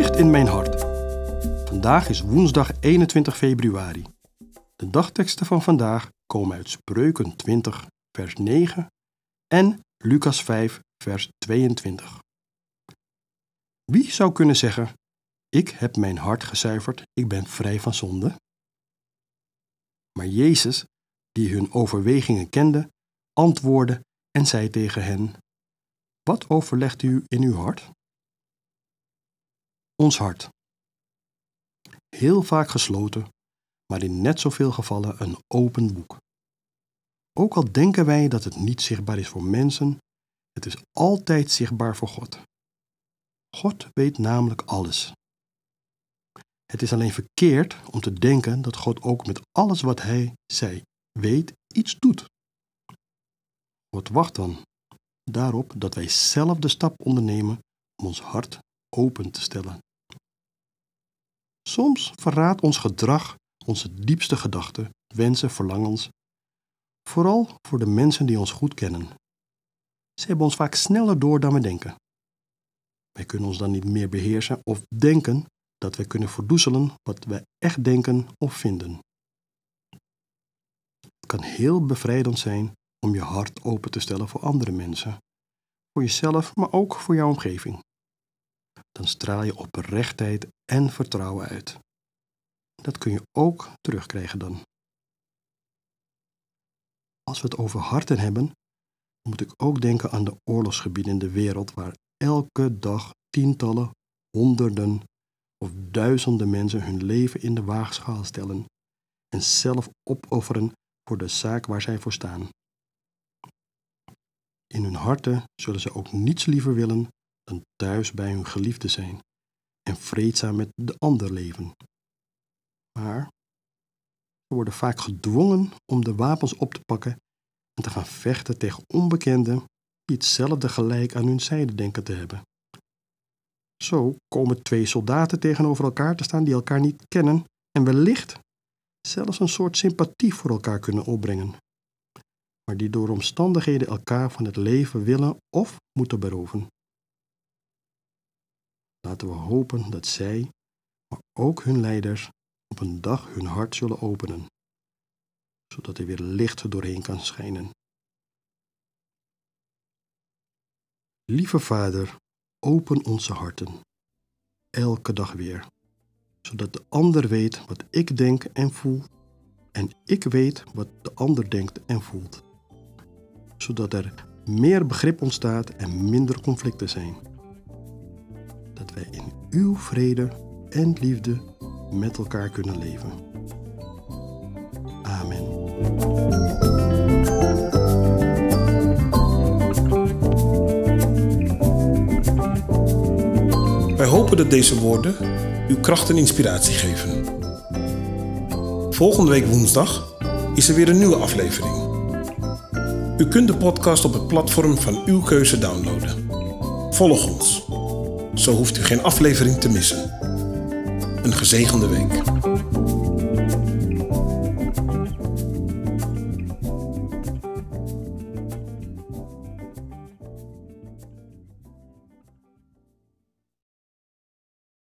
In mijn hart. Vandaag is woensdag 21 februari. De dagteksten van vandaag komen uit Spreuken 20, vers 9 en Lucas 5, vers 22. Wie zou kunnen zeggen: Ik heb mijn hart gezuiverd, ik ben vrij van zonde? Maar Jezus, die hun overwegingen kende, antwoordde en zei tegen hen: Wat overlegt u in uw hart? Ons hart. Heel vaak gesloten, maar in net zoveel gevallen een open boek. Ook al denken wij dat het niet zichtbaar is voor mensen, het is altijd zichtbaar voor God. God weet namelijk alles. Het is alleen verkeerd om te denken dat God ook met alles wat Hij zij weet iets doet. God wacht dan daarop dat wij zelf de stap ondernemen om ons hart open te stellen. Soms verraadt ons gedrag onze diepste gedachten, wensen, verlangens, vooral voor de mensen die ons goed kennen. Ze hebben ons vaak sneller door dan we denken. Wij kunnen ons dan niet meer beheersen of denken dat wij kunnen verdoezelen wat wij echt denken of vinden. Het kan heel bevrijdend zijn om je hart open te stellen voor andere mensen, voor jezelf, maar ook voor jouw omgeving dan straal je oprechtheid en vertrouwen uit. Dat kun je ook terugkrijgen dan. Als we het over harten hebben, moet ik ook denken aan de oorlogsgebieden in de wereld waar elke dag tientallen, honderden of duizenden mensen hun leven in de waagschaal stellen en zelf opofferen voor de zaak waar zij voor staan. In hun harten zullen ze ook niets liever willen thuis bij hun geliefde zijn en vreedzaam met de ander leven. Maar ze worden vaak gedwongen om de wapens op te pakken en te gaan vechten tegen onbekenden die hetzelfde gelijk aan hun zijde denken te hebben. Zo komen twee soldaten tegenover elkaar te staan die elkaar niet kennen en wellicht zelfs een soort sympathie voor elkaar kunnen opbrengen, maar die door omstandigheden elkaar van het leven willen of moeten beroven. Laten we hopen dat zij, maar ook hun leiders, op een dag hun hart zullen openen, zodat er weer licht doorheen kan schijnen. Lieve Vader, open onze harten, elke dag weer, zodat de ander weet wat ik denk en voel, en ik weet wat de ander denkt en voelt, zodat er meer begrip ontstaat en minder conflicten zijn in uw vrede en liefde met elkaar kunnen leven. Amen. Wij hopen dat deze woorden uw kracht en inspiratie geven. Volgende week woensdag is er weer een nieuwe aflevering. U kunt de podcast op het platform van uw keuze downloaden. Volg ons. Zo hoeft u geen aflevering te missen. Een gezegende week.